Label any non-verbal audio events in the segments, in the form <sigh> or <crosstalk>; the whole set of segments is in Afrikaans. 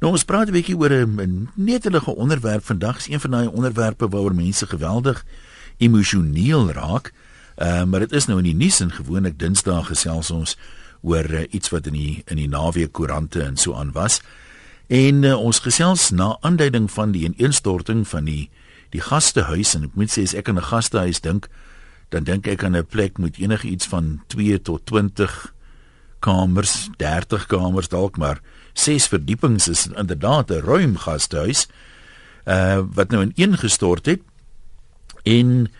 Nou ons praat 'n bietjie oor 'n netelige onderwerp vandag, is een van daai onderwerpe waaroor mense geweldig emosioneel raak. Ehm uh, maar dit is nou in die nuus en gewoonlik Dinsdae gesels ons oor uh, iets wat in die in die naweek koerante en so aan was. En uh, ons gesels na aanduiding van die ineenstorting van die die gastehuis en ek moet sê as ek aan 'n gastehuis dink, dan dink ek aan 'n plek met enige iets van 2 tot 20 kamers, 30 kamers dalk maar ses verdiepings is inderdaad 'n ruim gastehuis uh wat nou ineengestort het. En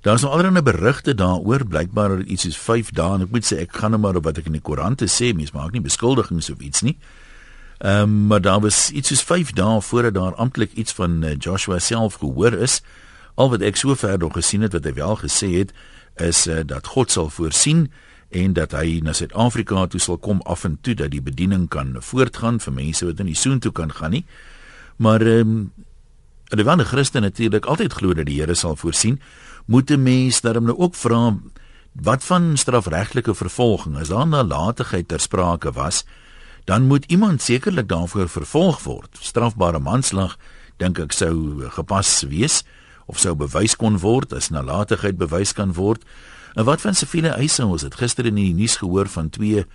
daar's nou allerlei berigte daaroor blykbaar dat iets is 5 dae en ek moet sê ek gaan nou maar op wat ek in die koerante sê mens maak nie beskuldigings of iets nie. Um, maar daar was iets is 5 dae voordat daar amptelik iets van uh, Joshua self gehoor is. Al wat ek sover nog gesien het wat hy wel gesê het is uh, dat God sal voorsien en dat hy na Suid-Afrika toe sal kom af en toe dat die bediening kan voortgaan vir mense wat in die soontoe kan gaan nie. Maar ehm um, hulle wanneer Christen natuurlik altyd glo dat die Here sal voorsien, moet 'n mens daarom nou ook vra wat van strafregtelike vervolging as daar nalatigheid ter sprake was, dan moet iemand sekerlik daarvoor vervolg word. Strafbare manslag dink ek sou gepas wees of sou bewys kon word as nalatigheid bewys kan word. En wat van siviele eise ons het gister in die nuus gehoor van twee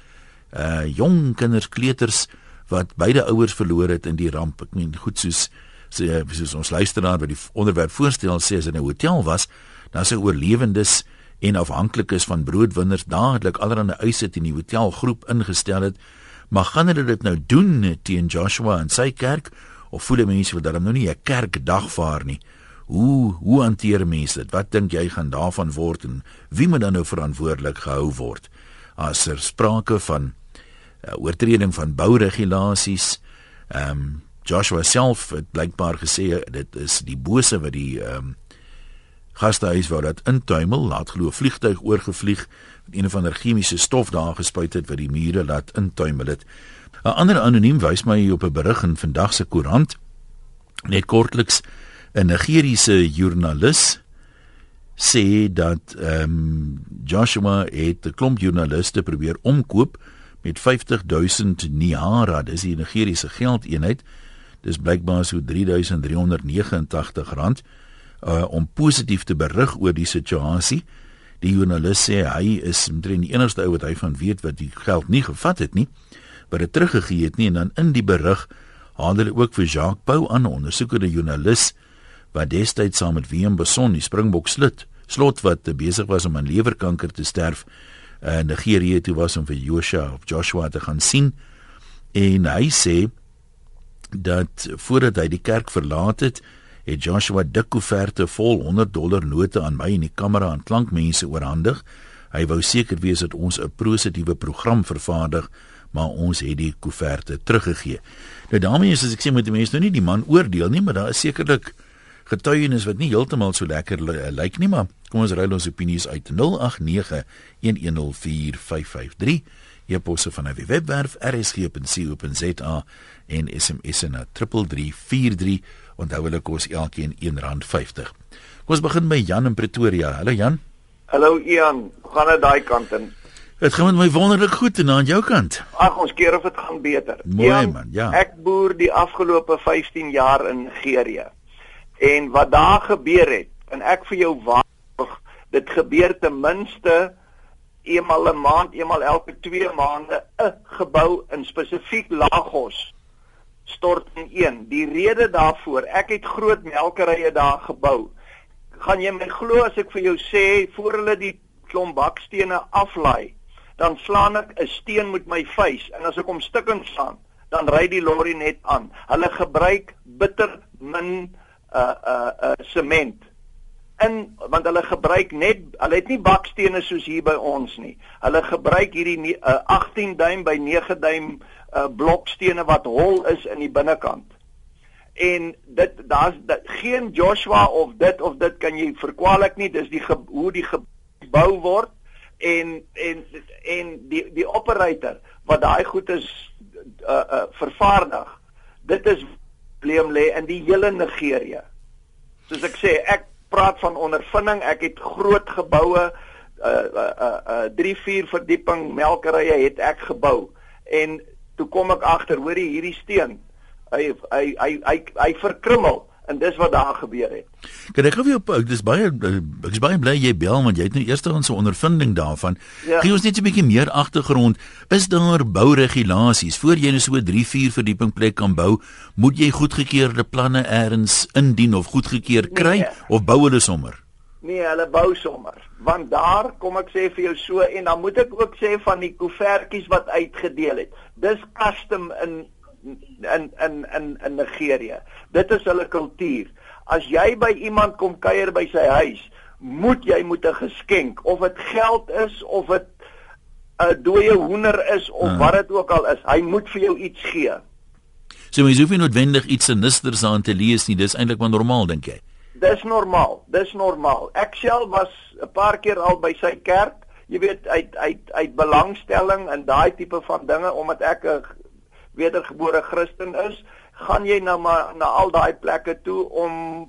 uh jong kinders kleuters wat beide ouers verloor het in die ramp. Ek meen goed soos sê soos ons luisteraar wat die onderwerp voorstel sê as in 'n hotel was, dan se oorlewendes en afhanklikes van broodwinners dadelik allerlei eise teen die hotelgroep ingestel het. Maar gaan hulle dit nou doen teen Joshua en sy kerk of voel mense wat dan nou nie 'n kerkdag vaar nie? Hoe hoe hanteer mense dit? Wat dink jy gaan daarvan word en wie moet dan nou verantwoordelik gehou word as er sprake van uh, oortreding van bouregulasies? Ehm um, Joshua self het blykbaar gesê dit is die bose wat die ehm um, gastehuis wou dat intuimel, laat glo vliegtyg oorgevlieg met een of ander chemiese stof daar gespuit het wat die mure laat intuimel het. 'n Ander anoniem wys my op 'n berig in vandag se koerant net kortliks 'n Nigeriese joernalis sê dat ehm um, Joshua het 'n klomp joernaliste probeer omkoop met 50000 niara, dis die Nigeriese geldeenheid. Dis blykbaar so 3389 rand uh, om positief te berig oor die situasie. Die joernalis sê hy is omtrent die enigste ou wat hy van weet wat die geld nie gevat het nie, wat dit teruggegee het nie en dan in die berig haal hulle ook vir Jacques Pau aan, ondersoekende joernalis wat destyds saam met Willem Beson die Springbok slut slot wat besig was om aan lewerkanker te sterf in uh, Nigerië toe was om vir Joshua of Joshua te gaan sien. En hy sê dat voordat hy die kerk verlaat het het Joshua dik koeverte vol 100 dollar note aan my en die kamera en klankmense oorhandig. Hy wou seker wees dat ons 'n positiewe program vervaardig maar ons het die koeverte teruggegee. Nou daarmee is as ek sê moet die mense nou nie die man oordeel nie maar daar is sekerlik getuienis wat nie heeltemal so lekker lyk nie, maar kom ons ruil ons opinies uit 0891104553. Jy posse van 'n webwerf rsg.co.za en SMS na 3343 onthou hulle kos elkeen R1.50. Kom ons begin by Jan in Pretoria. Hallo Jan. Hallo Ian, gaan dit daai kant in? Dit gaan met my wonderlik goed en aan jou kant. Ag, ons keer of dit gaan beter. Mooi Ian, man, ja. Ek boer die afgelope 15 jaar in Nigerië. En wat daar gebeur het, en ek vir jou waarborg, dit gebeur ten minste eenmal 'n maand, eenmal elke 2 maande 'n gebou in spesifiek Lagos stort in een. Die rede daarvoor, ek het groot melkerye daar gebou. Gaan jy my glo as ek vir jou sê voor hulle die klomp bakstene aflaai, dan slaan ek 'n steen met my vuis en as ek hom stukkend slaan, dan ry die lorry net aan. Hulle gebruik bitter min uh uh uh sement in want hulle gebruik net hulle het nie bakstene soos hier by ons nie. Hulle gebruik hierdie uh, 18 duim by 9 duim uh blokstene wat hol is in die binnekant. En dit daar's geen Joshua of dit of dit kan jy verkwalik nie. Dis die hoe die gebou word en en en die die operator wat daai goed is uh uh vervaardig. Dit is probleem lê in die hele Nigerië. Soos ek sê, ek praat van ondervinding. Ek het groot geboue uh uh uh 3 4 verdieping melkerye het ek gebou. En toe kom ek agter, hoor jy hierdie steen Hy hy hy hy, hy verkrummel en dis wat daar gebeur het. Kan ek gou vir jou dis baie ek is baie bly jy bel want jy het nou eers ons ondervinding daarvan. Ja. Gee ons net 'n bietjie meer agtergrond. Is daar bouregulasies voor jy 'n so 3, 4 verdieping plek kan bou, moet jy goedgekeurde planne eers indien of goedgekeur kry nee. of bou hulle sommer? Nee, hulle bou sommer. Want daar kom ek sê vir jou so en dan moet ek ook sê van die koevertjies wat uitgedeel het. Dis custom in in in in in Nigerië. Dit is hulle kultuur. As jy by iemand kom kuier by sy huis, moet jy moet 'n geskenk of dit geld is of dit 'n dooie hoender is of uh. wat dit ook al is, hy moet vir jou iets gee. So mens hoef nie noodwendig iets sinisters aan te lees nie, dis eintlik maar normaal dink jy. Dis normaal, dis normaal. Ek self was 'n paar keer al by sy kerk, jy weet uit uit uit belangstelling en daai tipe van dinge omdat ek 'n wedergebore Christen is, gaan jy nou maar na al daai plekke toe om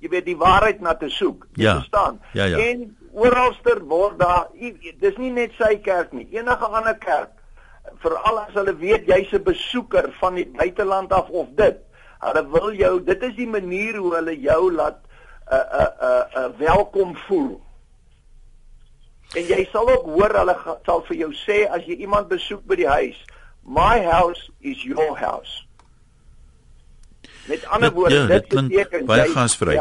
jy weet die waarheid na te soek. Jy ja. verstaan? Ja, ja. En oralster word daar dis nie net sy kerk nie, enige ander kerk veral as hulle weet jy's 'n besoeker van die buiteland af of dit. Hulle wil jou, dit is die manier hoe hulle jou laat 'n 'n 'n 'n welkom voel. En jy sal ook hoor hulle sal vir jou sê as jy iemand besoek by die huis, my house is your house. Met ander woorde, ja, dit, dit beteken baie gasvry.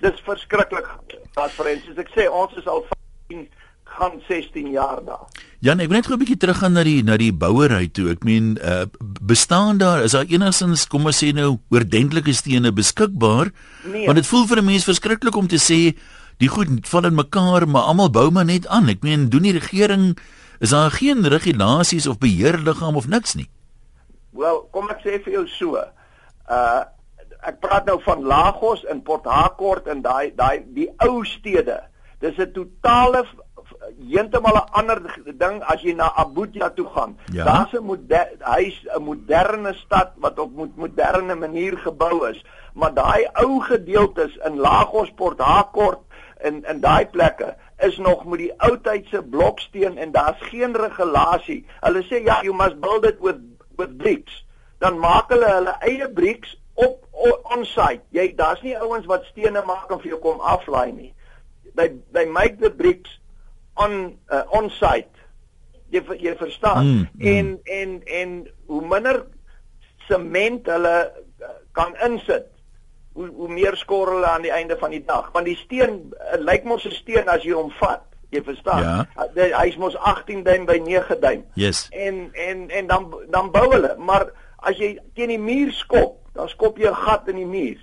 Dis verskriklik gasvry. Soos ek sê, ons is al 15 gaan 16 jaar daar. Jan, ek wil net gou 'n bietjie teruggaan na die na die bouery toe. Ek meen, uh, bestaan daar is daar enigstens kom ons sê nou oordentlike stene beskikbaar? Nee. Want dit voel vir 'n mens verskriklik om te sê die goed val in mekaar, maar almal bou maar net aan. Ek meen, doen die regering is daar geen regulasies of beheerliggaam of niks nie. Wel, kom ek sê vir jou so. Uh ek praat nou van Lagos en Port Harcourt en daai daai die ou stede. Dis 'n totale heeltemal 'n ander ding as jy na Abuja toe gaan. Ja? Daar's 'n hy's 'n moderne stad wat op moet moderne manier gebou is, maar daai ou gedeeltes in Lagos, Port Harcourt en en daai plekke is nog met die ou tydse bloksteen en daar's geen regulasie. Hulle sê ja, you must build it with with bricks. Dan maak hulle hulle eie bricks op on site. Jy daar's nie ouens wat stene maak en vir jou kom aflaai nie. They they make the bricks on uh, on site. Jy jy verstaan. Mm, mm. En en en hoe minder sement hulle uh, kan insit hoe hoe meer skor hulle aan die einde van die dag. Want die steen uh, lyk mos 'n steen as jy hom vat jy verstaan? Ja. uh, hy's mos 18 duim by 9 duim. Yes. en en en dan dan bou hulle. Maar as jy teen die muur skop dan skop jy 'n gat in die muur.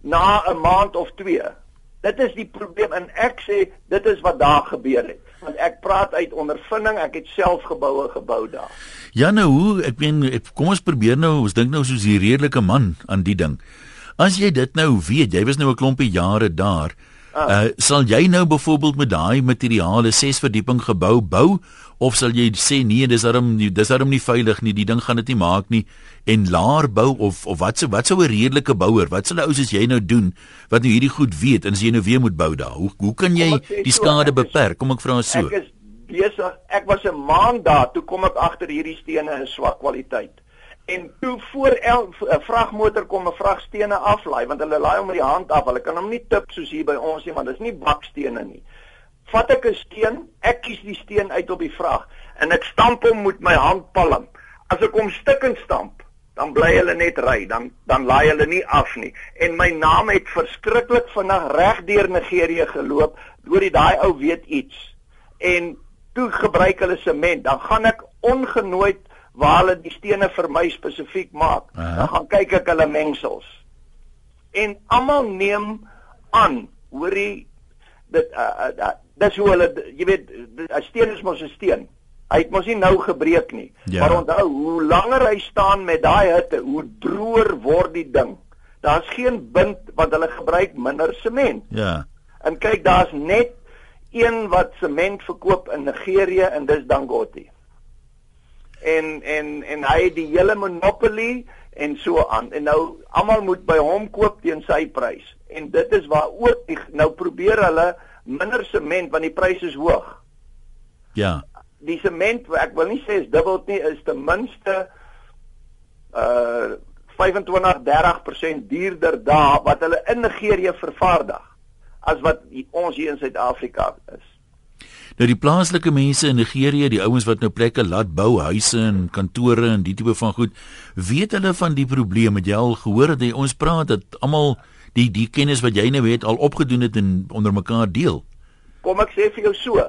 Na 'n maand of 2 dit is die probleem en ek sê dit is wat daar gebeur het. Want ek praat uit ondervinding. Ek het self geboue gebou daar. Ja nou hoe ek meen kom ons probeer nou ons dink nou soos die redelike man aan die ding As jy dit nou weet, jy was nou 'n klompie jare daar. Ah. Uh sal jy nou byvoorbeeld met daai materiale ses verdieping gebou bou of sal jy sê nee, dis darm dis darm nie veilig nie, die ding gaan dit nie maak nie en laer bou of of wat sou wat sou 'n redelike bouer, wat sal 'n ou soos jy nou doen wat nou hierdie goed weet en as jy nou weer moet bou daar? Hoe hoe kan jy die skade so, beperk? Kom ek vra so. Ek is besig. Ek was 'n maand daar toe kom ek agter hierdie stene is swak kwaliteit en toe voor 'n vragmotor kom 'n vragstene aflaai want hulle laai hom met die hand af. Hulle kan hom nie tip soos hier by ons nie want dit is nie bakstene nie. Vat ek 'n steen, ek kies die steen uit op die vrag en ek stamp hom met my handpalm. As ek hom stukkend stamp, dan bly hulle net ry, dan dan laai hulle nie af nie. En my naam het verskriklik vinnig reg deur Nigerië geloop, deur die daai ou weet iets. En toe gebruik hulle sement, dan gaan ek ongenooid waar hulle die stene vir my spesifiek maak. Uh -huh. Dan gaan kyk ek hulle mengsels. En almal neem aan, hoorie dit uh, uh, dis hoe hulle jy weet 'n steen is mos 'n steen. Hy het mos nie nou gebreek nie. Ja. Maar onthou, hoe langer hy staan met daai hitte, hoe droër word die ding. Daar's geen bind want hulle gebruik minder sement. Ja. En kyk, daar's net een wat sement verkoop in Nigerië en dis Dangote en en en hy het die hele monopolie en so aan. En nou almal moet by hom koop teen sy prys. En dit is waar ook die, nou probeer hulle minder sement want die pryse is hoog. Ja. Die sement, ek wil nie sê is dubbel nie, is ten minste uh 25-30% duurder daar wat hulle in Nigerië vervaardig as wat ons hier in Suid-Afrika is. Nou die plaaslike mense in Nigerië, die ouens wat nou plekke laat bou, huise en kantore en die tipe van goed, weet hulle van die probleme? Het jy al gehoor dat ons praat dat almal die die kennis wat jy nou het al opgedoen het en onder mekaar deel? Kom ek sê vir jou so,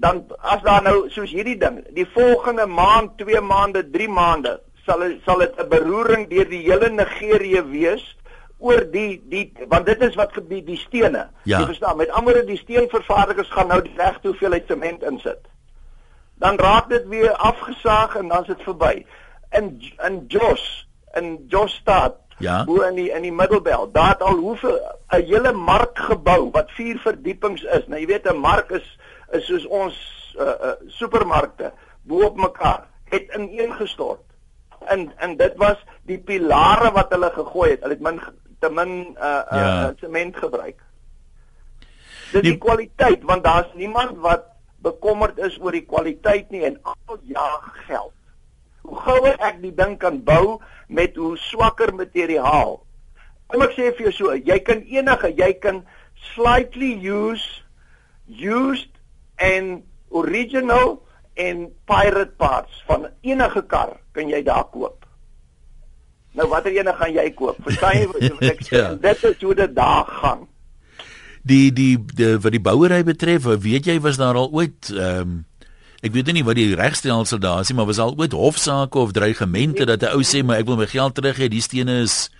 dan as daar nou soos hierdie ding, die volgende maand, 2 maande, 3 maande sal sal dit 'n beroering deur die hele Nigerië wees oor die die want dit is wat gebeur die stene. Ja. Jy verstaan, met ander woorde die steenvervaardigers gaan nou die regte hoeveelheid sement insit. Dan raak dit weer afgesaag en dan is dit verby. In in Jos, in Josstad, ja. bo in die in die Middelbelt, daar het al hoeveel 'n hele mark gebou wat vier verdiepings is. Nou jy weet 'n mark is is soos ons uh, uh, supermarkte bo op mekaar het ineengestort en en dit was die pilare wat hulle gegooi het. Hulle het min te min uh uh ja. sement gebruik. Dit die, die kwaliteit want daar's niemand wat bekommerd is oor die kwaliteit nie en al jaag geld. Hoe gouer ek die ding kan bou met hoe swakker materiaal. Kom ek sê vir jou so, jy kan enige, jy kan slightly use used and original en pirate parts van enige kar kan jy daar koop. Nou watter ene gaan jy koop? Verstaan jy wat <laughs> ek sê? ja. Dit is hoe dit daar gaan. Die die die wat die bouery betref, weet jy was daar al ooit ehm um, ek weet nie wat die regstelsel daar is nie, maar was al ooit hofsaake of dreigemente dat 'n ou sê maar ek wil my geld terug hê, die stene is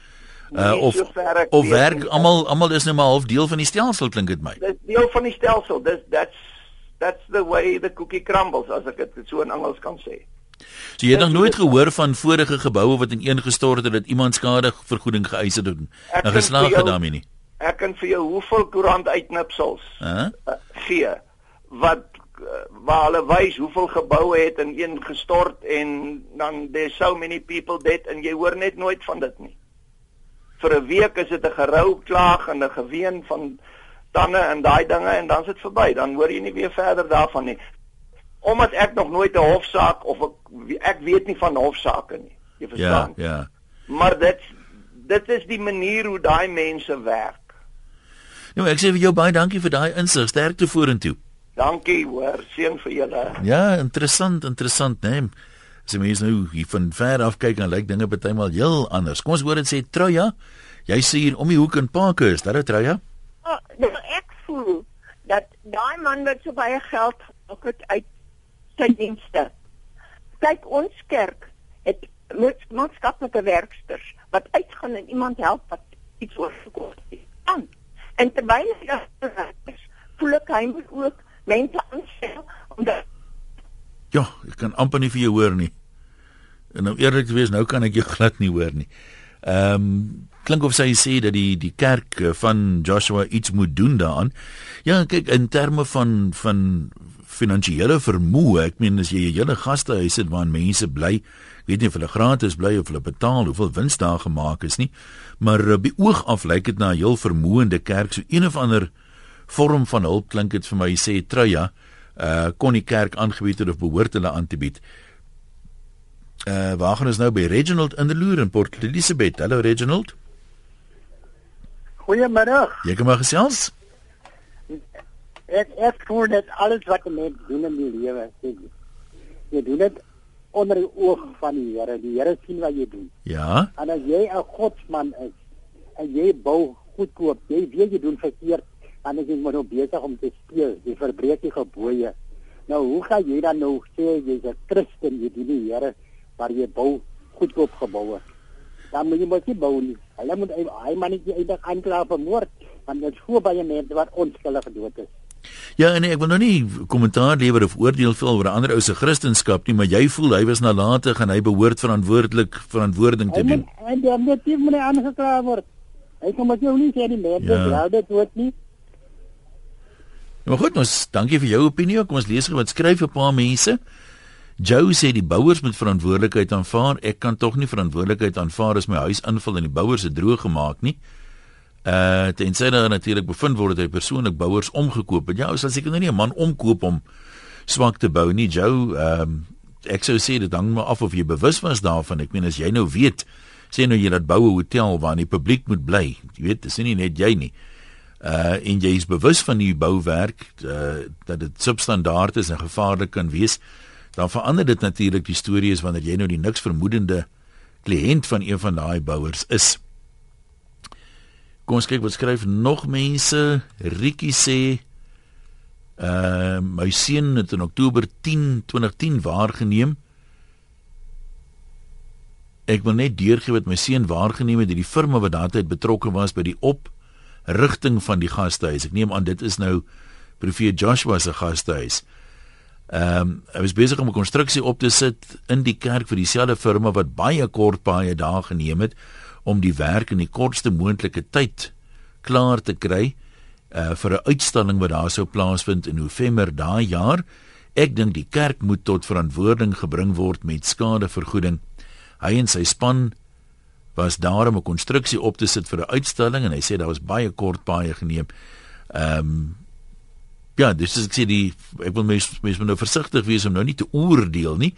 uh, of so of werk almal almal is nou maar half deel van die stelsel klink dit my. Dis deel van die stelsel. Dis that's that's the way the cookie crumbles as ek dit so in Engels kan sê. So jy het nog nooit gehoor van vorige geboue wat ineengestort het dat iemand skade vergoeding geëis het en geslaag het daarmee nie. Ek kan vir jou hoeveel koerant uitknipsels huh? uh, gee wat uh, waar hulle wys hoeveel geboue het ineengestort en dan there's so many people dead en jy hoor net nooit van dit nie. Vir 'n week is dit 'n gerou klaag en 'n geween van tande en daai dinge en dan is dit verby. Dan hoor jy nie weer verder daarvan nie omdat ek nog nooit 'n hofsaak of ek ek weet nie van hofsaake nie. Jy verstaan? Ja, ja. Maar dit dit is die manier hoe daai mense werk. Nou ek sê vir jou baie dankie vir daai insig. Sterkte vorentoe. Dankie hoor, seën vir julle. Ja, interessant, interessant, né? Nee. As jy mens nou hier van ver af kyk en lyk dinge partymal heel anders. Kom ons hoor dit sê Troja. Jy sê hier om die hoek in Parkhurst, daar is Troja. Oh, nou ek voel dat daai man wat so baie geld ook uit sy dienste. Kyk ons kerk het maatskaplike werksters wat uitgaan en iemand help wat iets oorgekom het. Aan. En terwyl hy daar is, voel ek hy moet ook mense aanstel om dat Ja, ek kan amper nie vir jou hoor nie. En nou eerlik te wees, nou kan ek jou glad nie hoor nie. Ehm um, klink of sy sê dat die die kerk van Joshua iets moet doen daaraan. Ja, kyk in terme van van finansiële vermoë. Ek meen as jy 'n hele gastehuis het waar mense bly, weet nie of hulle gratis bly of hulle betaal, hoeveel wins daar gemaak is nie. Maar op die oog af lyk dit na 'n heel vermoënde kerk, so een of ander vorm van hulp klink dit vir my sê Truja, uh kon die kerk aangebied het of behoort hulle aan te bied. Uh waar gaan ons nou by Reginald in die Loer in Port Elizabeth? Hallo Reginald. Goeiemiddag. Jy kom maar gesels ek ek voel net alles wat 'n mens doen in die lewe sê jy. Doen dit onder die oog van die Here. Die Here sien wat jy doen. Ja. En as jy 'n godsman is en jy bou goedkoop jy weet jy doen verkeerd dan is jy maar nou besig om te speel. Jy verbreek die gebooie. Nou hoe gaan jy dan nou sê jy's 'n Christen jy dien die Here maar jy bou goedkoop geboue dan moet jy mos nie bou nie. Hulle moet hy man nie eendag aankla vir moord want dit is so baie mense wat onskuldig gedood is Ja, en ek wil nou nie kommentaar lewer of oordeel veel oor 'n ander ou se Christendom nie, maar jy voel hy was nalatig en hy behoort verantwoordelik verantwoording te doen. En die objektief moet aangekla word. Hy kom met jou nie sê die mense ja. glo dit word nie. Maar goed, ons dankie vir jou opinie. Kom ons lees gou wat skryf 'n paar mense. Joe sê die bouers moet verantwoordelikheid aanvaar. Ek kan tog nie verantwoordelikheid aanvaar as my huis invul en die bouers het droog gemaak nie. Uh tensy daar natuurlik bevind word dat hy persoonlik bouers omgekoop het. Ja, ou sal seker nou nie 'n man omkoop om swak te bou nie. Jou ehm um, ek sou sê dit hang maar af of jy bewus was daarvan. Ek meen as jy nou weet, sê nou jy dat bou 'n hotel waar die publiek moet bly. Jy weet, dis nie net jy nie. Uh en jy is bewus van die bouwerk uh dat dit substandaard is en gevaarlik kan wees. Dan verander dit natuurlik die storie is wanneer jy nou die niks vermoedende kliënt van een van daai bouers is. Kom ons kyk wat skryf nog mense. Rietjie sê uh my seun het in Oktober 10 2010 waargeneem. Ek wil net deurgee wat my seun waargeneem het dat die firma wat daardie betrokke was by die oprigting van die gastehuis. Ek neem aan dit is nou Profeet Joshua se gastehuis. Ehm um, hy was besig om 'n konstruksie op te sit in die kerk vir dieselfde firma wat baie kort baie dae geneem het om die werk in die kortste moontlike tyd klaar te kry uh vir 'n uitstalling wat daar sou plaasvind in November daai jaar. Ek dink die kerk moet tot verantwoording gebring word met skadevergoeding. Hy en sy span was daar om 'n konstruksie op te sit vir 'n uitstalling en hy sê daar was baie kort baie geneem. Ehm um, ja, dis is ek sê die ek wil mens mens moet nou versigtig wees om nou nie te oordeel nie.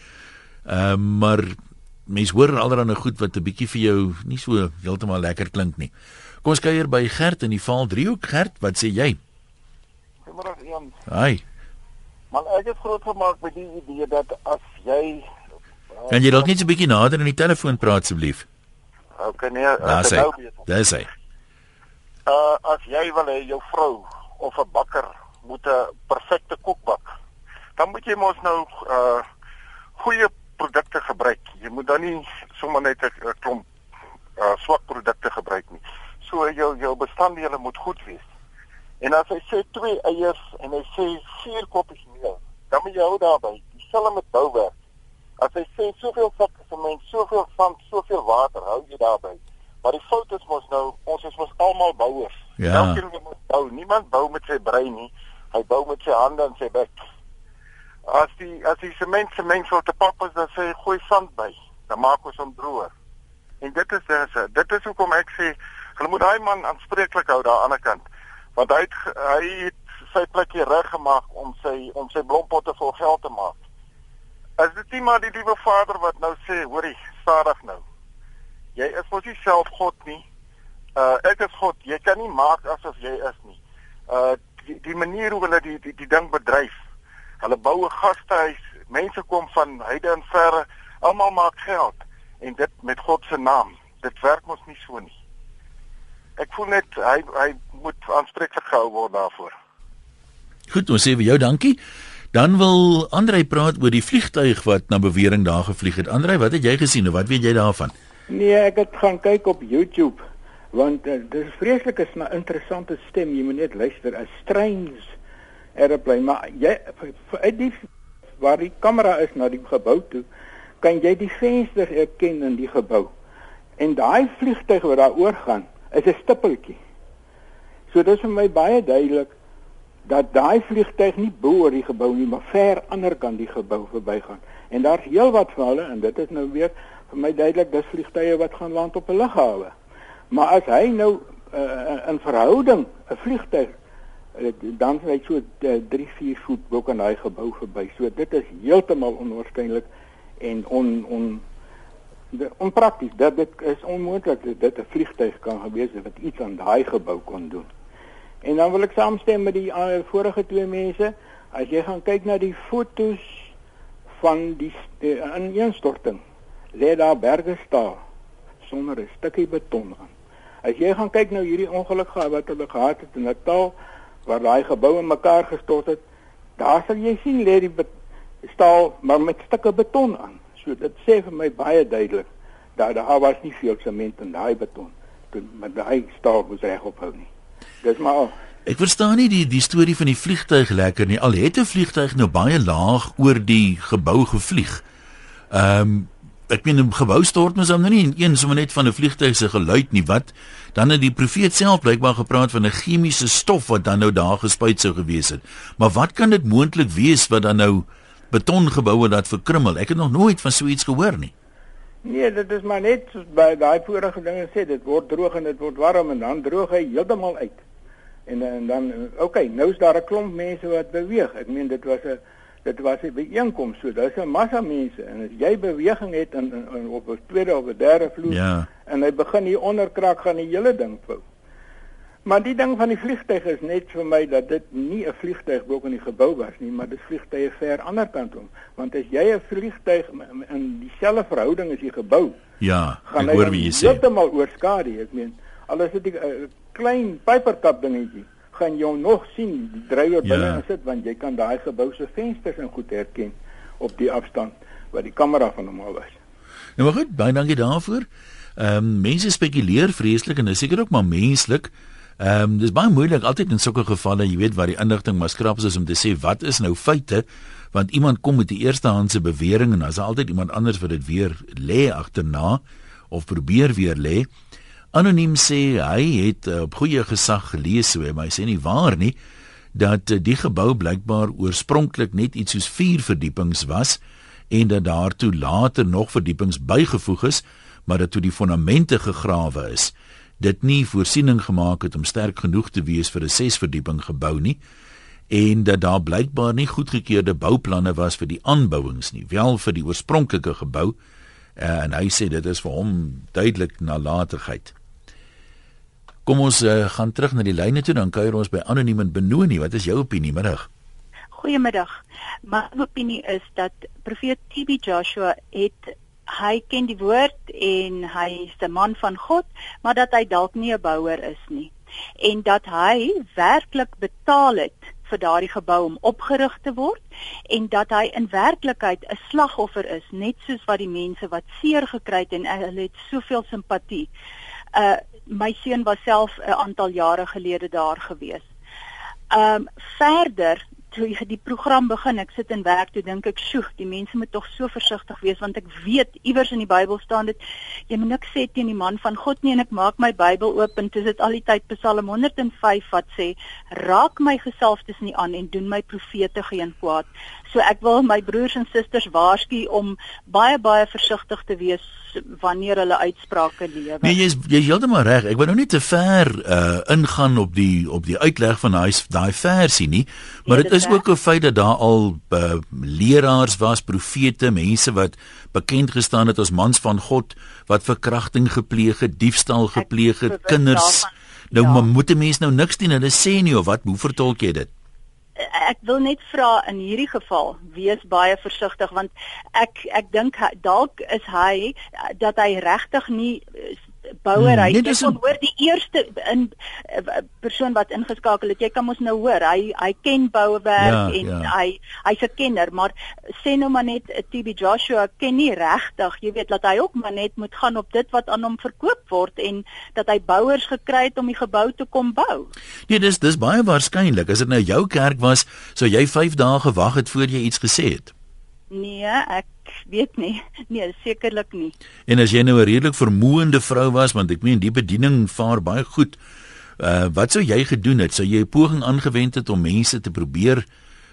Ehm um, maar mens hoor allerhande goed wat 'n bietjie vir jou nie so heeltemal lekker klink nie. Kom ons kuier by Gert in die Val driehoek. Gert, wat sê jy? Goeiemôre Jan. Haai. Maar ek het groot gemaak met die idee dat as jy uh, Kan jy dalk net 'n bietjie nader aan die telefoon praat asseblief? Okay nee, ek nou besig. Dis hy. Uh as jy wil hê jou vrou of 'n bakker moet 'n perfekte koek bak, dan moet jy mos nou uh goeie produkte gebruik. Jy moet dan nie sommer net 'n klomp uh swak produkte gebruik nie so jou jou bestanddele moet goed wees. En as hy sê twee eiers en hy sê vier koppies meel, dan moet jy hou daarby. Dieselfde met bouwerk. As hy sê soveel vakke sement, soveel sand, soveel water, hou jy daarby. Maar die fout is mos nou, ons is mos almal bouers. Ja. Elkeen moet bou. Niemand bou met sy brein nie. Hy bou met sy hande en sy bek. As die as die sement sement so te pap is, dan sê hy gooi sand by. Dan maak ons hom droër. En dit is dis dit is hoekom ek sê Hulle moet daai man aanspreeklik hou daar aan die kant. Want hy het, hy het sy plekjie reg gemaak om sy om sy blompotte vol geld te maak. As dit nie maar die liewe Vader wat nou sê, hoorie, stadig nou. Jy is mos nie self God nie. Uh ek is God. Jy kan nie maak asof jy is nie. Uh die, die manier hoe hulle die die, die ding bedryf. Hulle bou 'n gastehuis. Mense kom van heide en verre. Almal maak geld en dit met God se naam. Dit werk mos nie so nie ek voel net hy hy moet aanspreeklik gehou word daarvoor. Goed, ons sê vir jou dankie. Dan wil Andrei praat oor die vliegtuig wat na bewering daar gevlieg het. Andrei, wat het jy gesien of wat weet jy daarvan? Nee, ek het gaan kyk op YouTube want uh, dis vreeslik is 'n interessante stem. Jy moet net luister. 'n Strange airplane, maar jy uit die waar die kamera is na die gebou toe, kan jy die vensters erken in die gebou. En daai vliegtuig wat daar oor gaan, is 'n stippeltjie. So dis vir my baie duidelik dat daai vliegtyg nie bo oor die gebou nie, maar ver ander kant die gebou verbygaan. En daar's heelwat van hulle en dit is nou weer vir my duidelik dis vliegtye wat gaan land op 'n lughawe. Maar as hy nou uh, in verhouding 'n vliegtyg uh, dan sê hy so 3 4 voet bo kan hy gebou verby. So dit is heeltemal onwaarskynlik en on on onprakties dat dit is onmoontlik dat dit 'n vliegtyg kan gewees het wat iets aan daai gebou kon doen. En dan wil ek saamstem met die uh, vorige twee mense. As jy gaan kyk na die fotos van die uh, ineenstorting, lê daar berge staal sonder 'n stukkie beton aan. As jy gaan kyk nou hierdie ongeluk gehad wat hulle gehad het in Natal waar daai gebou in mekaar gestort het, daar sal jy sien lê die staal maar met stukke beton aan. So dit sê vir my baie duidelik dat daar was nie veel sement in daai beton toe met daai staal moes regop hou nie. Dis maar al. Ek verstaan nie die die storie van die vliegtuig lekker nie. Al het 'n vliegtuig nou baie laag oor die gebou gevlieg. Ehm um, ek meen 'n gebou stort mos dan nou nie een sommer net van 'n vliegtuig se geluid nie. Wat dan het die profeet self blykbaar gepraat van 'n chemiese stof wat dan nou daar gespuit sou gewees het. Maar wat kan dit moontlik wees wat dan nou betongeboue wat verkrummel. Ek het nog nooit van so iets gehoor nie. Nee, dit is maar net by daai vorige dinge sê, dit word droog en dit word warm en dan droog hy heeltemal uit. En en dan okay, nou is daar 'n klomp mense wat beweeg. Ek meen dit was 'n Dit was 'n byeenkoms, so daar's 'n massa mense en as jy beweging het in, in, in op 'n tweede of 'n derde vloer Ja. en hy begin hier onderkrak gaan die hele ding vou. Maar die ding van die vliegtyg is net vir my dat dit nie 'n vliegtyg bo in die gebou was nie, maar dis vliegtye ver ander kant om. Want as jy 'n vliegtyg in- dieselfde verhouding as die gebou, Ja, gaan ek hoor wie jy sê. heeltemal oorskadu. Ek meen, al is dit 'n uh, klein pyperkap dingetjie, gaan jy nog sien die drywer Ja. binne in sit want jy kan daai gebou se vensters en goed herken op die afstand wat die kamera van hom al was. Nou maar goed, baie dankie daarvoor. Ehm um, mense spekuleer vreeslik en dis seker ook maar menslik. Ehm um, dis baie moeilik altyd in sulke gevalle, jy weet waar die inligting maar skraps is om te sê wat is nou feite want iemand kom met die eerstehandse bewering en daar's altyd iemand anders wat dit weer lê agterna of probeer weer lê. Anoniem sê hy het uh, op goeie gesag gelees maar hy sê nie waar nie dat uh, die gebou blykbaar oorspronklik net iets soos 4 verdiepings was en dat daartoe later nog verdiepings bygevoeg is, maar dat toe die fondamente gegrawe is, dit nie voorsiening gemaak het om sterk genoeg te wees vir 'n 6 verdieping gebou nie en dat daar blykbaar nie goedgekeurde bouplanne was vir die aanbouings nie, wel vir die oorspronklike gebou uh, en hy sê dit is vir hom duidelik nalatigheid. Kom ons uh, gaan terug na die lyne toe dan kuier ons by anoniem en Benoni. Wat is jou opinie middag? Goeiemiddag. My opinie is dat profeet TB Joshua het hy ken die woord en hy is 'n man van God, maar dat hy dalk nie 'n bouer is nie en dat hy werklik betaal het vir daardie gebou om opgerig te word en dat hy in werklikheid 'n slagoffer is, net soos wat die mense wat seer gekry het en hulle het soveel simpatie. Uh my seun was self 'n aantal jare gelede daar gewees. Ehm um, verder toe jy die program begin, ek sit in werk toe dink ek, "Sjoe, die mense moet tog so versigtig wees want ek weet iewers in die Bybel staan dit jy moet niks sê teen die man van God nie en ek maak my Bybel oop en dit is al die tyd Psalm 105 wat sê, "Raak my gesalfdes nie aan en doen my profete geen kwaad." So ek wil my broers en susters waarsku om baie baie versigtig te wees wanneer hulle uitsprake lewe. Nee, jy's jy's heeltemal reg. Ek wil nou nie te ver uh ingaan op die op die uitleg van daai daai versie nie, maar Ja, dit is ook 'n feit dat daar al uh, leraars was, profete, mense wat bekend gestaan het as mans van God wat verkrachting gepleeg het, diefstal gepleeg het, kinders. daarvan. Nou ja. moet 'n mens nou niks doen. Hulle sê nie of wat, hoe vertolk jy dit? Ek wil net vra in hierdie geval wees baie versigtig want ek ek dink dalk is hy eh, dat hy regtig nie bouer Hmm, jy kon hoor die eerste in eh, persoon wat ingeskakel het jy kan mos nou hoor hy hy ken bouwerk Ja, en ja. hy hy's 'n kenner maar sê nou maar net eh, TB Joshua ken nie regtig jy weet dat hy ook maar net moet gaan op dit wat aan hom verkoop word en dat hy bouers gekry het om die gebou te kom bou Nee, dis dis baie waarskynlik. As dit nou jou kerk was, sou jy 5 dae gewag het voor jy iets gesê het. Nee, ek weet nie. <laughs> Nee, sekerlik nie. En as jy nou 'n redelik vermoënde vrou was, want ek meen die bediening vaar baie goed. Uh wat sou jy gedoen het? Sou jy 'n poging aangewend het om mense te probeer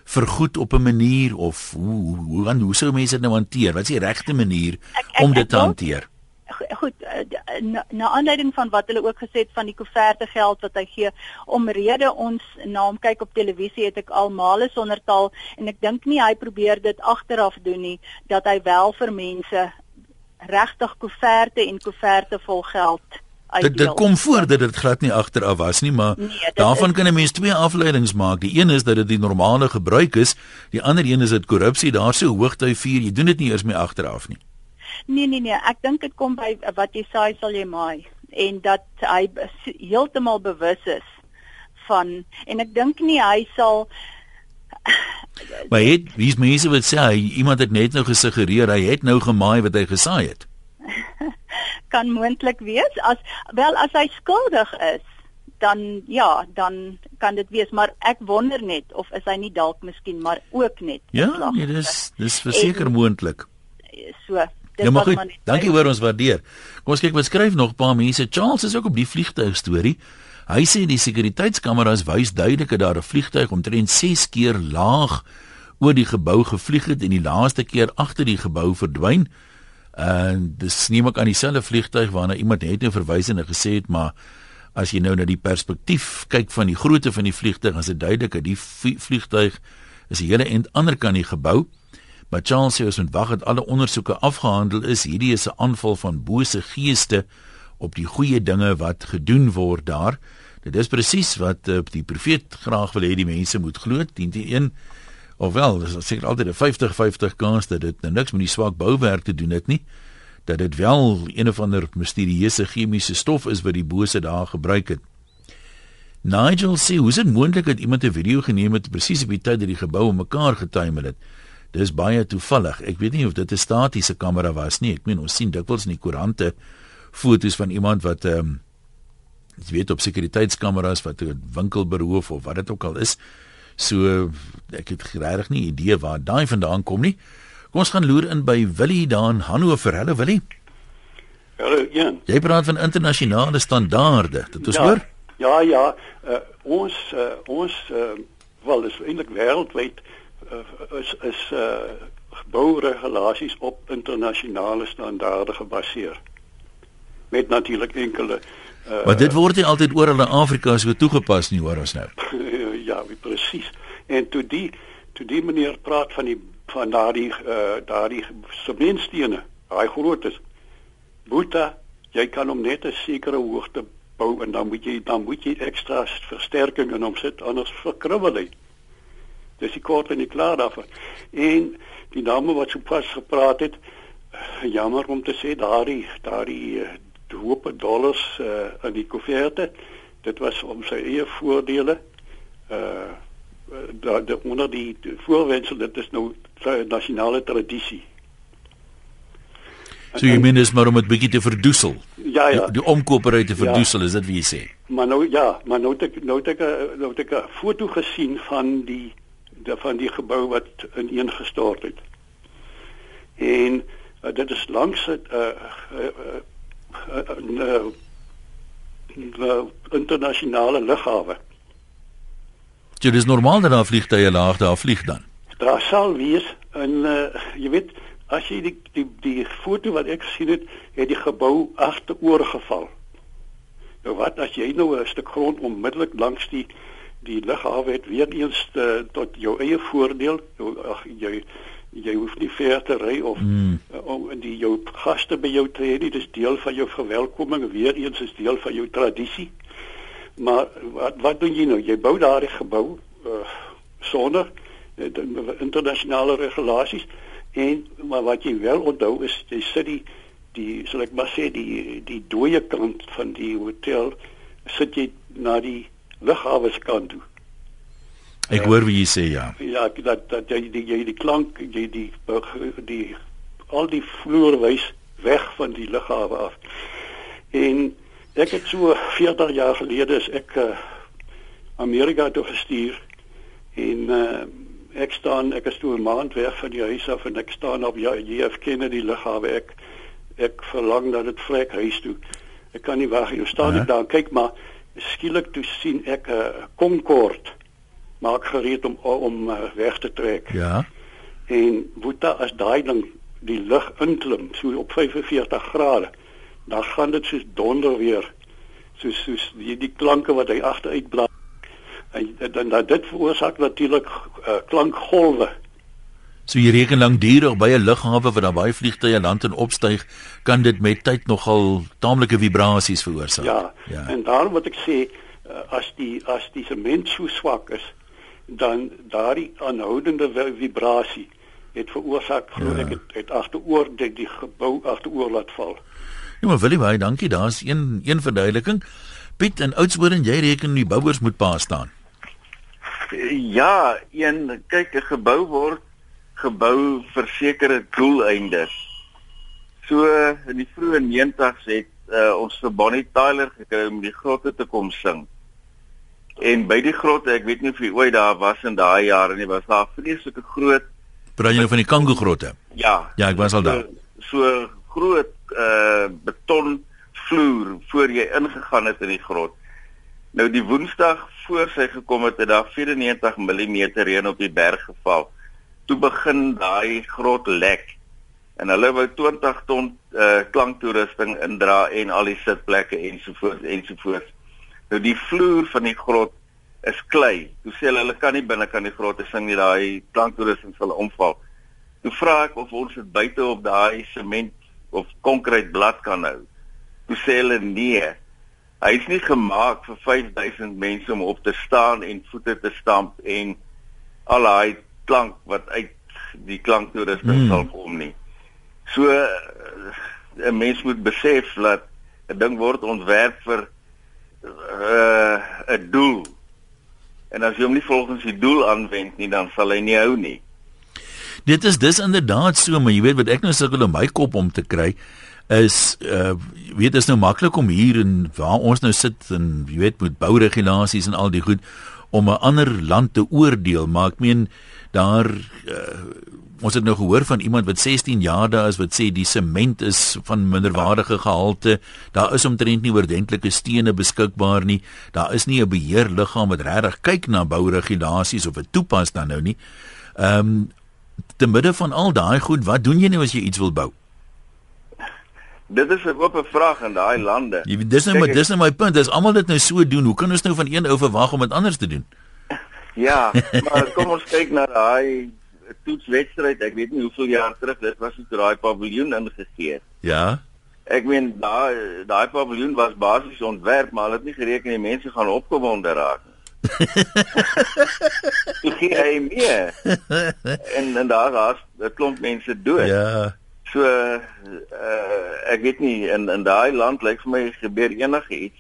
vergoed op 'n manier of hoe hoe hoe, hoe sou mense dit nou hanteer? Wat is die regte manier Ek- ek- om dit ek te wil- hanteer? Go- Goed, eh, d- na, na aanleiding van wat hulle ook gesê het van die koeverte geld wat hy gee, omrede ons na hom kyk op televisie het ek al male sonder taal en ek dink nie hy probeer dit agteraf doen nie dat hy wel vir mense regtig koeverte en koeverte vol geld uitdeel. Dit dit kom voor dat dit glad nie agteraf was nie, maar Nee, daarvan is- kan 'n mens twee afleidings maak. Die een is dat dit die normale gebruik is, die ander een is dit korrupsie. Daar so hoogtyd vier, jy doen dit nie eers meer agteraf nie. Nee nee nee, ek dink dit kom by wat jy saai sal jy maai en dat hy heeltemal bewus is van en ek dink nie hy sal <laughs> Maar het wie's mense wat sê hy iemand het net nou gesuggereer hy het nou gemaai wat hy gesaai het. <laughs> kan moontlik wees as wel as hy skuldig is dan ja, dan kan dit wees, maar ek wonder net of is hy nie dalk miskien maar ook net Ja, nee, dis dis verseker moontlik. so. Ja, maar goed. Dankie hoor ons waardeer. Kom ons kyk wat skryf nog 'n paar mense. Charles is ook op die vliegtuig storie. Hy sê die sekuriteitskameras wys duidelik dat daar 'n vliegtuig omtrent 6 keer laag oor die gebou gevlieg het en die laaste keer agter die gebou verdwyn. En dis neem ek aan dieselfde vliegtuig waarna iemand het nou verwys en gesê het maar as jy nou na die perspektief kyk van die grootte van die vliegtuig, dan is dit duidelik dat die vlie- vliegtuig is die hele end ander kan die gebou. Maar Charles sê ons moet wag dat alle ondersoeke afgehandel is. Hierdie is 'n aanval van bose geeste op die goeie dinge wat gedoen word daar. Dit is presies wat uh, die profeet graag wil hê die mense moet glo. 10-1 ofwel, dis seker altyd 'n 50-50 kans dat dit nou niks met die swak bouwerk te doen het nie dat dit wel een of ander misterieuse chemiese stof is wat die bose daar gebruik het. Nigel sê, "Hoe is dit moontlik dat iemand 'n video geneem het presies op die tyd dat die gebou mekaar getuimel het?" Dis baie toevallig. Ek weet nie of dit 'n statiese kamera was nie. Ek meen ons sien dikwels in die koerante foto's van iemand wat ehm um, jy weet op sekuriteitskameras wat 'n winkel beroof of wat dit ook al is. So ek het regtig nie idee waar daai vandaan kom nie. Kom ons gaan loer in by Willie daar in Hannover. Hallo Willie. Hallo Jan. Jy praat van internasionale standaarde. Dit is ja, hoor? Ja, ja. Uh, ons uh, ons uh, wel is eintlik wêreldwyd uh, is is uh, bouregulasies op internasionale standaarde gebaseer. Met natuurlik enkele uh, Maar dit word nie altyd oral in Afrika so toegepas nie, hoor ons nou. <laughs> ja, presies. En toe die toe die meneer praat van die van daardie uh, daardie sementstene, daai grootes. Boeta, jy kan hom net 'n sekere hoogte bou en dan moet jy dan moet jy ekstra versterking in hom sit anders verkrummel hy. Dis die kort en die klaar daarvan. En die dame wat sopas gepraat het, eh, jammer om te sê daardie daardie uh, hoop dollars uh, in die kofferte, dit was om sy eie voordele uh daar de, onder die voorwendsel dit is nou nasionale tradisie. So jy meen is maar om dit bietjie te verdoesel. Ja ja. Die, die omkoperry te verdoesel, ja. is dit wie jy sê? Maar nou ja, maar nou het ek nou het ek nou het ek 'n foto gesien van die van die gebou wat ineengestort het. En uh, dit is langs 'n uh, uh, uh, uh, uh, internasionale lughawe. Dit is normaal dat daar vliegtye laag daar vlieg dan. Daar sal wees en uh, jy weet as jy die die die foto wat ek gesien het, het die gebou agteroor geval. Nou wat as jy nou 'n stuk grond onmiddellik langs die die lughawe het weer eens eh, tot jou eie voordeel. Ag jy jy hoef nie ver te ry of mm. uh, om die jou gaste by jou te hê. Dis deel van jou verwelkoming, weer eens is deel van jou tradisie. Maar wat wat doen jy nou? Jy bou daardie gebou uh, sonder uh, internasionale regulasies en maar wat jy wel onthou is jy sit die die sal ek maar sê die die dooie kant van die hotel sit jy na die lughawe se kant toe. Ek hoor wie jy sê ja. Ja, dat dat jy die jy die klank jy die die al die vloer wys weg van die lughawe af. En Ek het so 40 jaar gelede is ek uh, Amerika toe gestuur en uh, ek staan ek is toe 'n maand weg van die huis af en ek staan op JF Kennedy lughawe ek ek verlang dat dit vrek huis toe. Ek kan nie wag jy staan ek daar kyk maar skielik toe sien ek 'n uh, Concorde maak gereed om om uh, weg te trek. Ja. En Boeta as daai ding die lug inklim so op 45 grade dan gaan dit soos donder weer soos soos die die klanke wat hy agteruit blaas en dan dan dit veroorsaak natuurlik uh, klankgolwe so jy reken lank duur by 'n lughawe waar daar baie vliegtye land en opstyg kan dit met tyd nogal taamlike vibrasies veroorsaak ja, ja. en daarom wat ek sê uh, as die as die sement so swak is dan daardie aanhoudende vibrasie het veroorsaak glo ja. ek het, het agteroor die, die gebou agteroor laat val Ja, maar Willie, baie dankie. Daar's een een verduideliking. Piet en Oudtshoorn, jy reken die bouers moet pa staan. Ja, een kyk 'n gebou word gebou vir sekere doeleindes. So in die vroeë 90's het uh, ons vir Bonnie Tyler gekry om die grotte te kom sing. En by die grotte, ek weet nie of jy ooit daar was in daai jare nie, was daar vreeslike groot Praat jy nou van die Kango grotte? Ja. Ja, ek was al daar. So, so groot uh beton vloer voor jy ingegaan het in die grot. Nou die Woensdag voor sy gekom het, het daar 94 mm reën op die berg geval. Toe begin daai grot lek. En hulle wou 20 ton uh klanktoerusting indra en al die sitplekke ensovoorts ensovoorts. Nou die vloer van die grot is klei. Toe sê hulle hulle kan nie binne kan die grotte sing nie, daai klanktoerusting sal omval. Toe vra ek of ons dit buite op daai sement of konkreetblad kan hou. Toe sê hulle nee. Hy is nie gemaak vir 5000 mense om op te staan en voete te stamp en al daai klank wat uit die klanktoerusting hmm. sal kom nie. So eh, 'n mens moet besef dat 'n ding word ontwerp vir uh, 'n uh, doel. En as jy hom nie volgens die doel aanwend nie, dan sal hy nie hou nie. Dit is dis inderdaad so, maar jy weet wat ek nou sukkel om my kop om te kry is uh weet dit is nou maklik om hier in waar ons nou sit en jy weet met bouregulasies en al die goed om 'n ander land te oordeel, maar ek meen daar uh, ons het nou gehoor van iemand wat 16 jaar daar is wat sê die sement is van minderwaardige gehalte. Daar is omtrent nie oordentlike stene beskikbaar nie. Daar is nie 'n beheerliggaam wat regtig kyk na bouregulasies of dit toepas dan nou nie. Ehm um, te midde van al daai goed, wat doen jy nou as jy iets wil bou? Dit is 'n oop vraag in daai lande. Jy dis nou maar dis nou my punt. As almal dit nou so doen, hoe kan ons nou van een ou verwag om dit anders te doen? <laughs> Ja, maar <laughs> kom ons kyk na daai toetswedstryd. Ek weet nie hoeveel jaar terug dit was toe daai paviljoen ingegee het. Ja. Ek meen daai daai paviljoen was basies ontwerp, maar hulle het nie gereken die mense gaan opgewonde raak nie. <laughs> Ek gee hy mee. En en daar was 'n klomp mense dood. Ja. So uh ek weet nie in in daai land lyk vir my gebeur enigiets.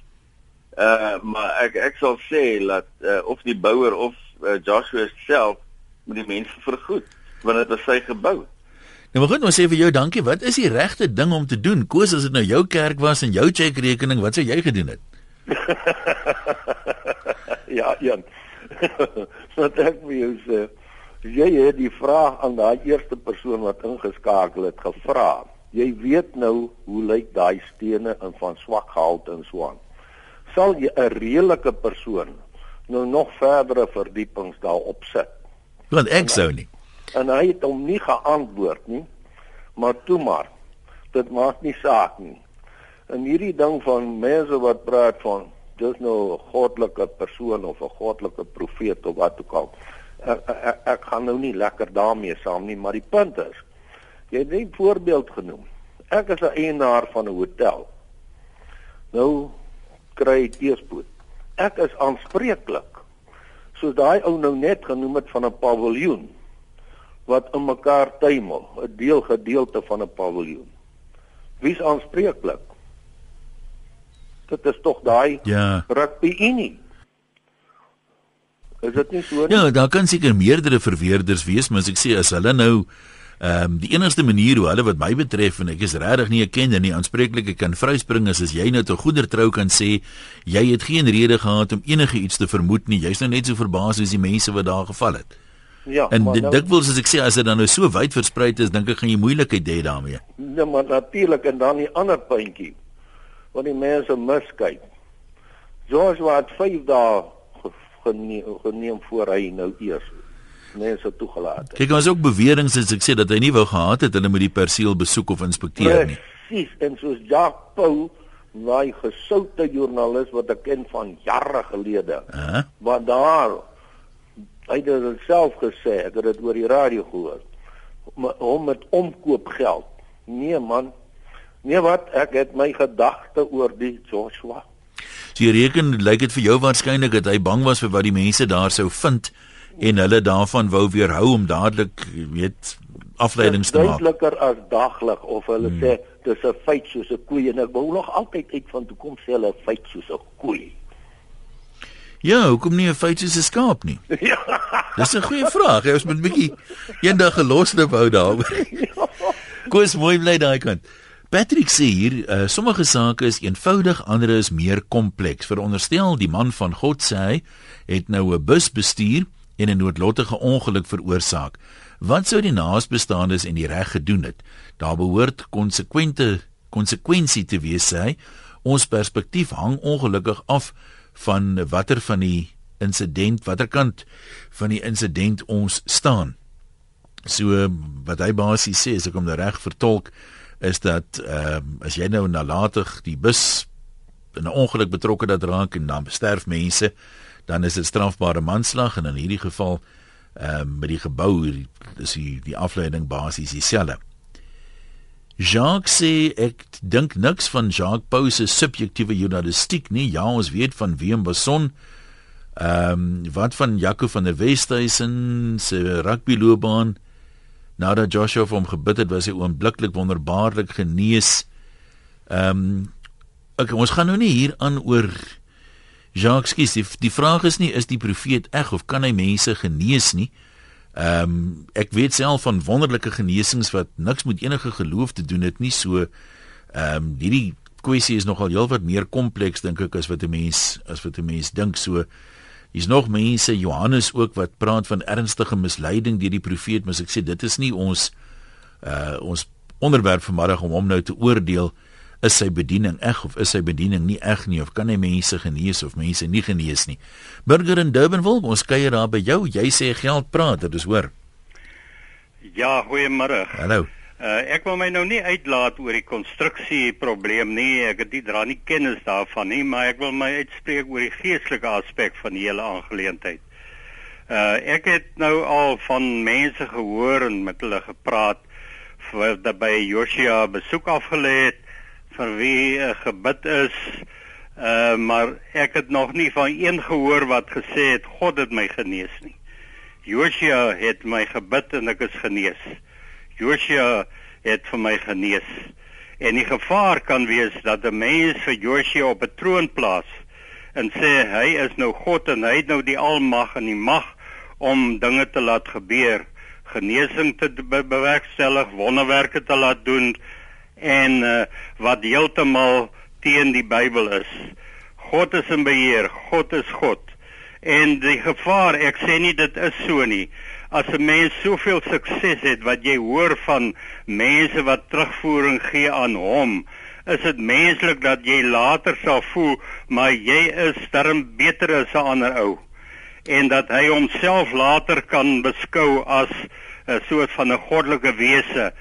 Uh maar ek ek sal sê dat uh, of die bouer of uh, Joshua self moet die mense vergoed want dit was sy gebou. Nou maar goed, ons sê vir jou dankie. Wat is die regte ding om te doen? Koos as dit nou jou kerk was en jou cheque-rekening, wat sou jy gedoen het? <laughs> ja, Jan. <laughs> Wat ek vir jou sê, jy het die vraag aan daai eerste persoon wat ingeskakel het gevra. Jy weet nou hoe lyk daai stene in van swak gehalte in Swaan. Sal jy 'n redelike persoon nou nog verdere verdiepings daarop sit? Want ek sou nie. En hy het hom nie geantwoord nie. Maar toe maar. Dit maak nie saak nie. En hierdie ding van mense wat praat van dis nou 'n goddelike persoon of 'n goddelike profeet of wat ook al ek, ek, ek gaan nou nie lekker daarmee saam nie, maar die punt is jy het 'n voorbeeld genoem. Ek is 'n eienaar van 'n hotel. Nou kry ek teespoed. Ek is aanspreeklik. Soos daai ou nou net genoem het van 'n paviljoen wat in mekaar tuimel, 'n deel gedeelte van 'n paviljoen. Wie's aanspreeklik? Dit is tog daai ja. rugby unie. Is dit nie so nie? Ja, daar kan seker meerdere verweerders wees, maar as ek sê as hulle nou ehm um, die enigste manier hoe hulle wat my betref en ek is regtig nie 'n kenner nie, aanspreeklik kan vryspring is as jy nou te goeder trou kan sê jy het geen rede gehad om enige iets te vermoed nie. Jy's nou net so verbaas as die mense wat daar geval het. Ja, en nou, dikwels as ek sê as dit dan nou so wyd versprei is, dink ek gaan jy moeilikheid hê daarmee. Ja, maar natuurlik en dan die ander puntjie wat die mense miskyk. Joshua het 5 dae geneem, geneem voor hy nou eers mense toegelaat het. Kyk, ons ook beweringe as ek sê dat hy nie wou gehad het hulle moet die perseel besoek of inspekteer nie. Presies, en soos Jacques Pau, daai gesoute joernalis wat ek ken van jare gelede. Uh -huh. Wat daar hy het dit self gesê, ek het dit oor die radio gehoor. Hom met omkoopgeld. Nee man. Nee wat, ek het my gedagte oor die Joshua So jy reken lyk dit vir jou waarskynlik dat hy bang was vir wat die mense daar sou vind en hulle daarvan wou weerhou om dadelik weet afleidings te maak. Duideliker as daglig of hulle hmm. sê dis 'n feit soos 'n koei en ek wou nog altyd uit van toe kom sê hulle feit soos 'n koei. Ja, hoekom nie 'n feit soos 'n skaap nie? <laughs> Ja. Dis 'n goeie vraag. Jy moet 'n bietjie eendag geloste wou daaroor. <laughs> Koes mooi bly daai kant. Patrick sê hier, uh, sommige sake is eenvoudig, ander is meer kompleks. Veronderstel die man van God sê hy het nou 'n bus bestuur en 'n noodlottige ongeluk veroorsaak. Wat sou die naasbestaandes en die reg gedoen het? Daar behoort konsekwente konsekwensie te wees sê hy. Ons perspektief hang ongelukkig af van watter van die insident, watter kant van die insident ons staan. So wat hy basies sê, as ek hom reg vertolk, is dat ehm um, as jy nou nalatig die bus in 'n ongeluk betrokke dat raak en dan sterf mense, dan is dit strafbare manslag en in hierdie geval ehm um, met die gebou is die die afleiding basies dieselfde. Jacques sê ek dink niks van Jacques Pau se subjektiewe journalistiek nie. Ja, ons weet van Willem Basson. Ehm um, wat van Jaco van der Westhuizen se rugbyloopbaan? Nadat Joshua vir hom gebid het, was hy oombliklik wonderbaarlik genees. Ehm um, ek ons gaan nou nie hier aan oor Jacques skies. Die, die vraag is nie is die profeet eg of kan hy mense genees nie? Ehm um, ek weet self van wonderlike genesings wat niks met enige geloof te doen het nie. So ehm um, hierdie kwessie is nogal heelwat meer kompleks dink ek as wat 'n mens as wat 'n mens dink. So hier's nog mense Johannes ook wat praat van ernstige misleiding deur die profeet, maar ek sê dit is nie ons uh ons onderwerp vanmiddag om hom nou te oordeel is sy bediening eg of is sy bediening nie eg nie of kan hy mense genees of mense nie genees nie. Burger in Durbanville, ons kuier daar by jou. Jy sê geld praat, dit is hoor. Ja, goeiemôre. Hallo. Uh, ek wil my nou nie uitlaat oor die konstruksie probleem nie. Ek het nie dra nie kennis daarvan nie, maar ek wil my uitspreek oor die geestelike aspek van die hele aangeleentheid. Uh ek het nou al van mense gehoor en met hulle gepraat wat by Joshua besoek afgelê het vir wie uh, gebid is. Uh maar ek het nog nie van een gehoor wat gesê het God het my genees nie. Josia het my gebid en ek is genees. Josia het vir my genees. En die gevaar kan wees dat 'n mens vir Josia op 'n troon plaas en sê hy is nou God en hy het nou die almag en die mag om dinge te laat gebeur, genesing te be bewerkstellig, wonderwerke te laat doen en uh, wat heeltemal teen die Bybel is. God is in beheer, God is God. En die gevaar, ek sê nie dit is so nie. As 'n mens soveel sukses het wat jy hoor van mense wat terugvoering gee aan hom, is dit menslik dat jy later sal voel maar jy is darm beter as 'n ander ou en dat hy homself later kan beskou as 'n soort van 'n goddelike wese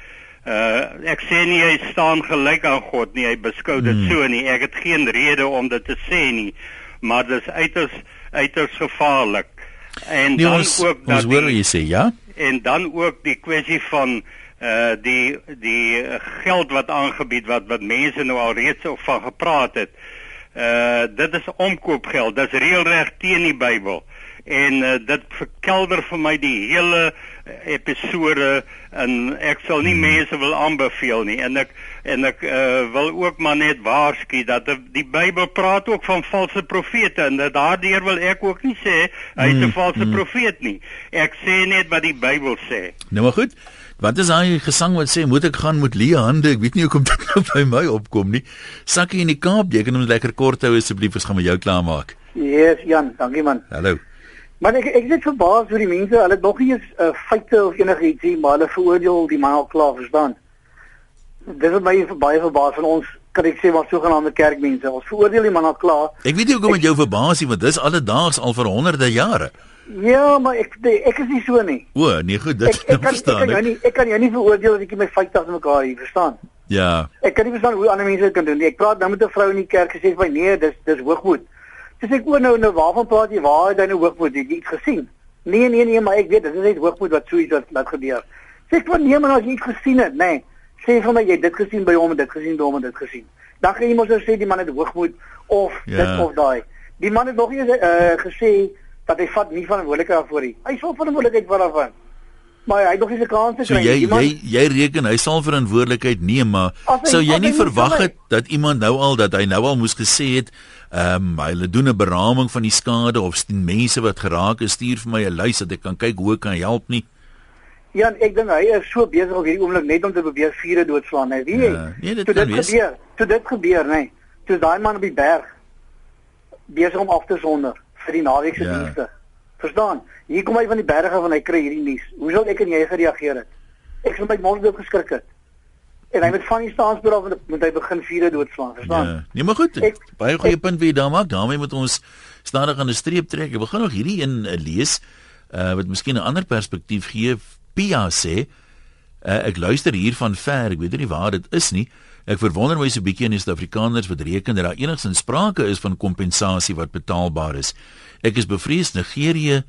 Uh ek sê nie hy staan gelyk aan God nie, hy beskou dit hmm. so nie. Ek het geen rede om dit te sê nie, maar dit is uiters uiters gevaarlik. En nee, dan ons, ook dat ons hoor jy sê, ja? En dan ook die kwessie van uh die die geld wat aangebied wat wat mense nou al reeds of van gepraat het. Uh dit is omkoopgeld. Dit is reëlreg teen die Bybel. En uh, dit verkelder vir my die hele episode en ek sal nie hmm. mense wil aanbeveel nie en ek en ek uh, wil ook maar net waarsku dat die Bybel praat ook van valse profete en daardeur wil ek ook nie sê hy is 'n hmm. valse hmm. profeet nie. Ek sê net wat die Bybel sê. Nou maar goed. Wat is daai gesang wat sê moet ek gaan met leë hande? Ek weet nie hoekom dit nou by my opkom nie. Sakkie in die Kaap, jy kan hom lekker kort hou asseblief, ons gaan met jou klaarmaak. Yes, Jan, dankie man. Hallo. Maar ek ek net verbaas oor die mense, hulle het nog nie eens uh, feite of enigiets nie, maar hulle veroordeel die man al klaar, verstaan? Dit is my baie verbaas van ons kan ek sê maar sogenaamde kerkmense. Ons veroordeel die man al klaar. Ek weet nie hoekom met jou verbaas nie, want dis alledaags al vir honderde jare. Ja, maar ek ek is nie so nie. O, nee, goed, dit ek, ek kan, verstaan. Ek kan jou nie ek kan jou nie veroordeel as ek my feite aan mekaar hier, verstaan? Ja. Ek kan nie verstaan hoe ander mense dit kan doen nie. Ek praat nou met 'n vrou in die kerk gesê vir my, nee, dis dis hoogmoed. Dis ek oor nou nou waarvan praat jy? Waar het jy nou hoogmoed? Het jy iets gesien? Nee nee nee, maar ek weet dit is net hoogmoed wat so iets wat wat gebeur. Sê ek van nee maar as jy iets gesien het, nê. Nee. Sê vir my jy dit gesien by hom en dit gesien by hom en dit gesien. Dan kan jy mos nou sê die man het hoogmoed of ja. dit of daai. Die man het nog nie uh, gesê dat hy vat nie verantwoordelikheid daarvoor nie. Hy sal verantwoordelikheid vir daarvan. Maar hy het nog nie se kans gekry. So jy iemand, jy jy reken hy sal verantwoordelikheid neem, maar sou jy nie verwag het dat iemand nou al dat hy nou al moes gesê het Ehm um, hulle doen 'n beraming van die skade of mense wat geraak is, stuur vir my 'n lys dat ek kan kyk hoe ek kan help nie. Ja, ek dink hy is so besig op hierdie oomblik net om te probeer vure doodslaan, hè. Weet? Ja, nee, dit, dit gebeur. Toe dit gebeur, nê. Nee, toe daai man op die berg besig om af te sonder vir die naweek se ja. dienste. Verstaan? Hier kom hy van die berge van hy kry hierdie nuus. Hoe sou ek en jy gereageer het? Ek sou my mond oop geskrik het en hy moet van die staanspoor af moet hy begin vure doodslaan, verstaan? Ja. Nee, maar goed. Ek, baie goeie ek, punt wie daar maak. daarmee moet ons stadig aan 'n streep trek. Ek begin nog hierdie een uh, lees uh wat miskien 'n ander perspektief gee. Pia sê uh, ek luister hier van ver, ek weet nie waar dit is nie, Ek verwonder my so 'n bietjie in die Suid-Afrikaners wat reken dat daar enigstens sprake is van kompensasie wat betaalbaar is. Ek is bevrees Nigerië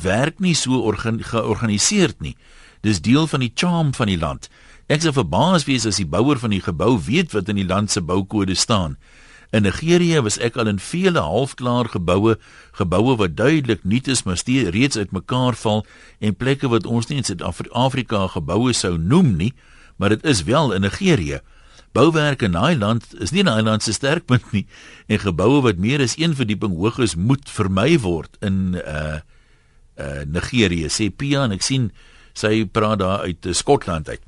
werk nie so organ, georganiseerd nie. Dis deel van die charm van die land. Ek sou verbaas wees as die bouer van die gebou weet wat in die land se boukode staan. In Nigerië was ek al in vele halfklaar geboue, geboue wat duidelik nuut is, maar steeds reeds uitmekaar val en plekke wat ons nie in Suid-Afrika geboue sou noem nie, maar dit is wel in Nigerië. Bouwerke in daai land is nie 'n eiland se sterkpunt nie en geboue wat meer as een verdieping hoog is moet vermy word in uh uh Nigerië sê Pia en ek sien sy praat daar uit uh, Skotland uit.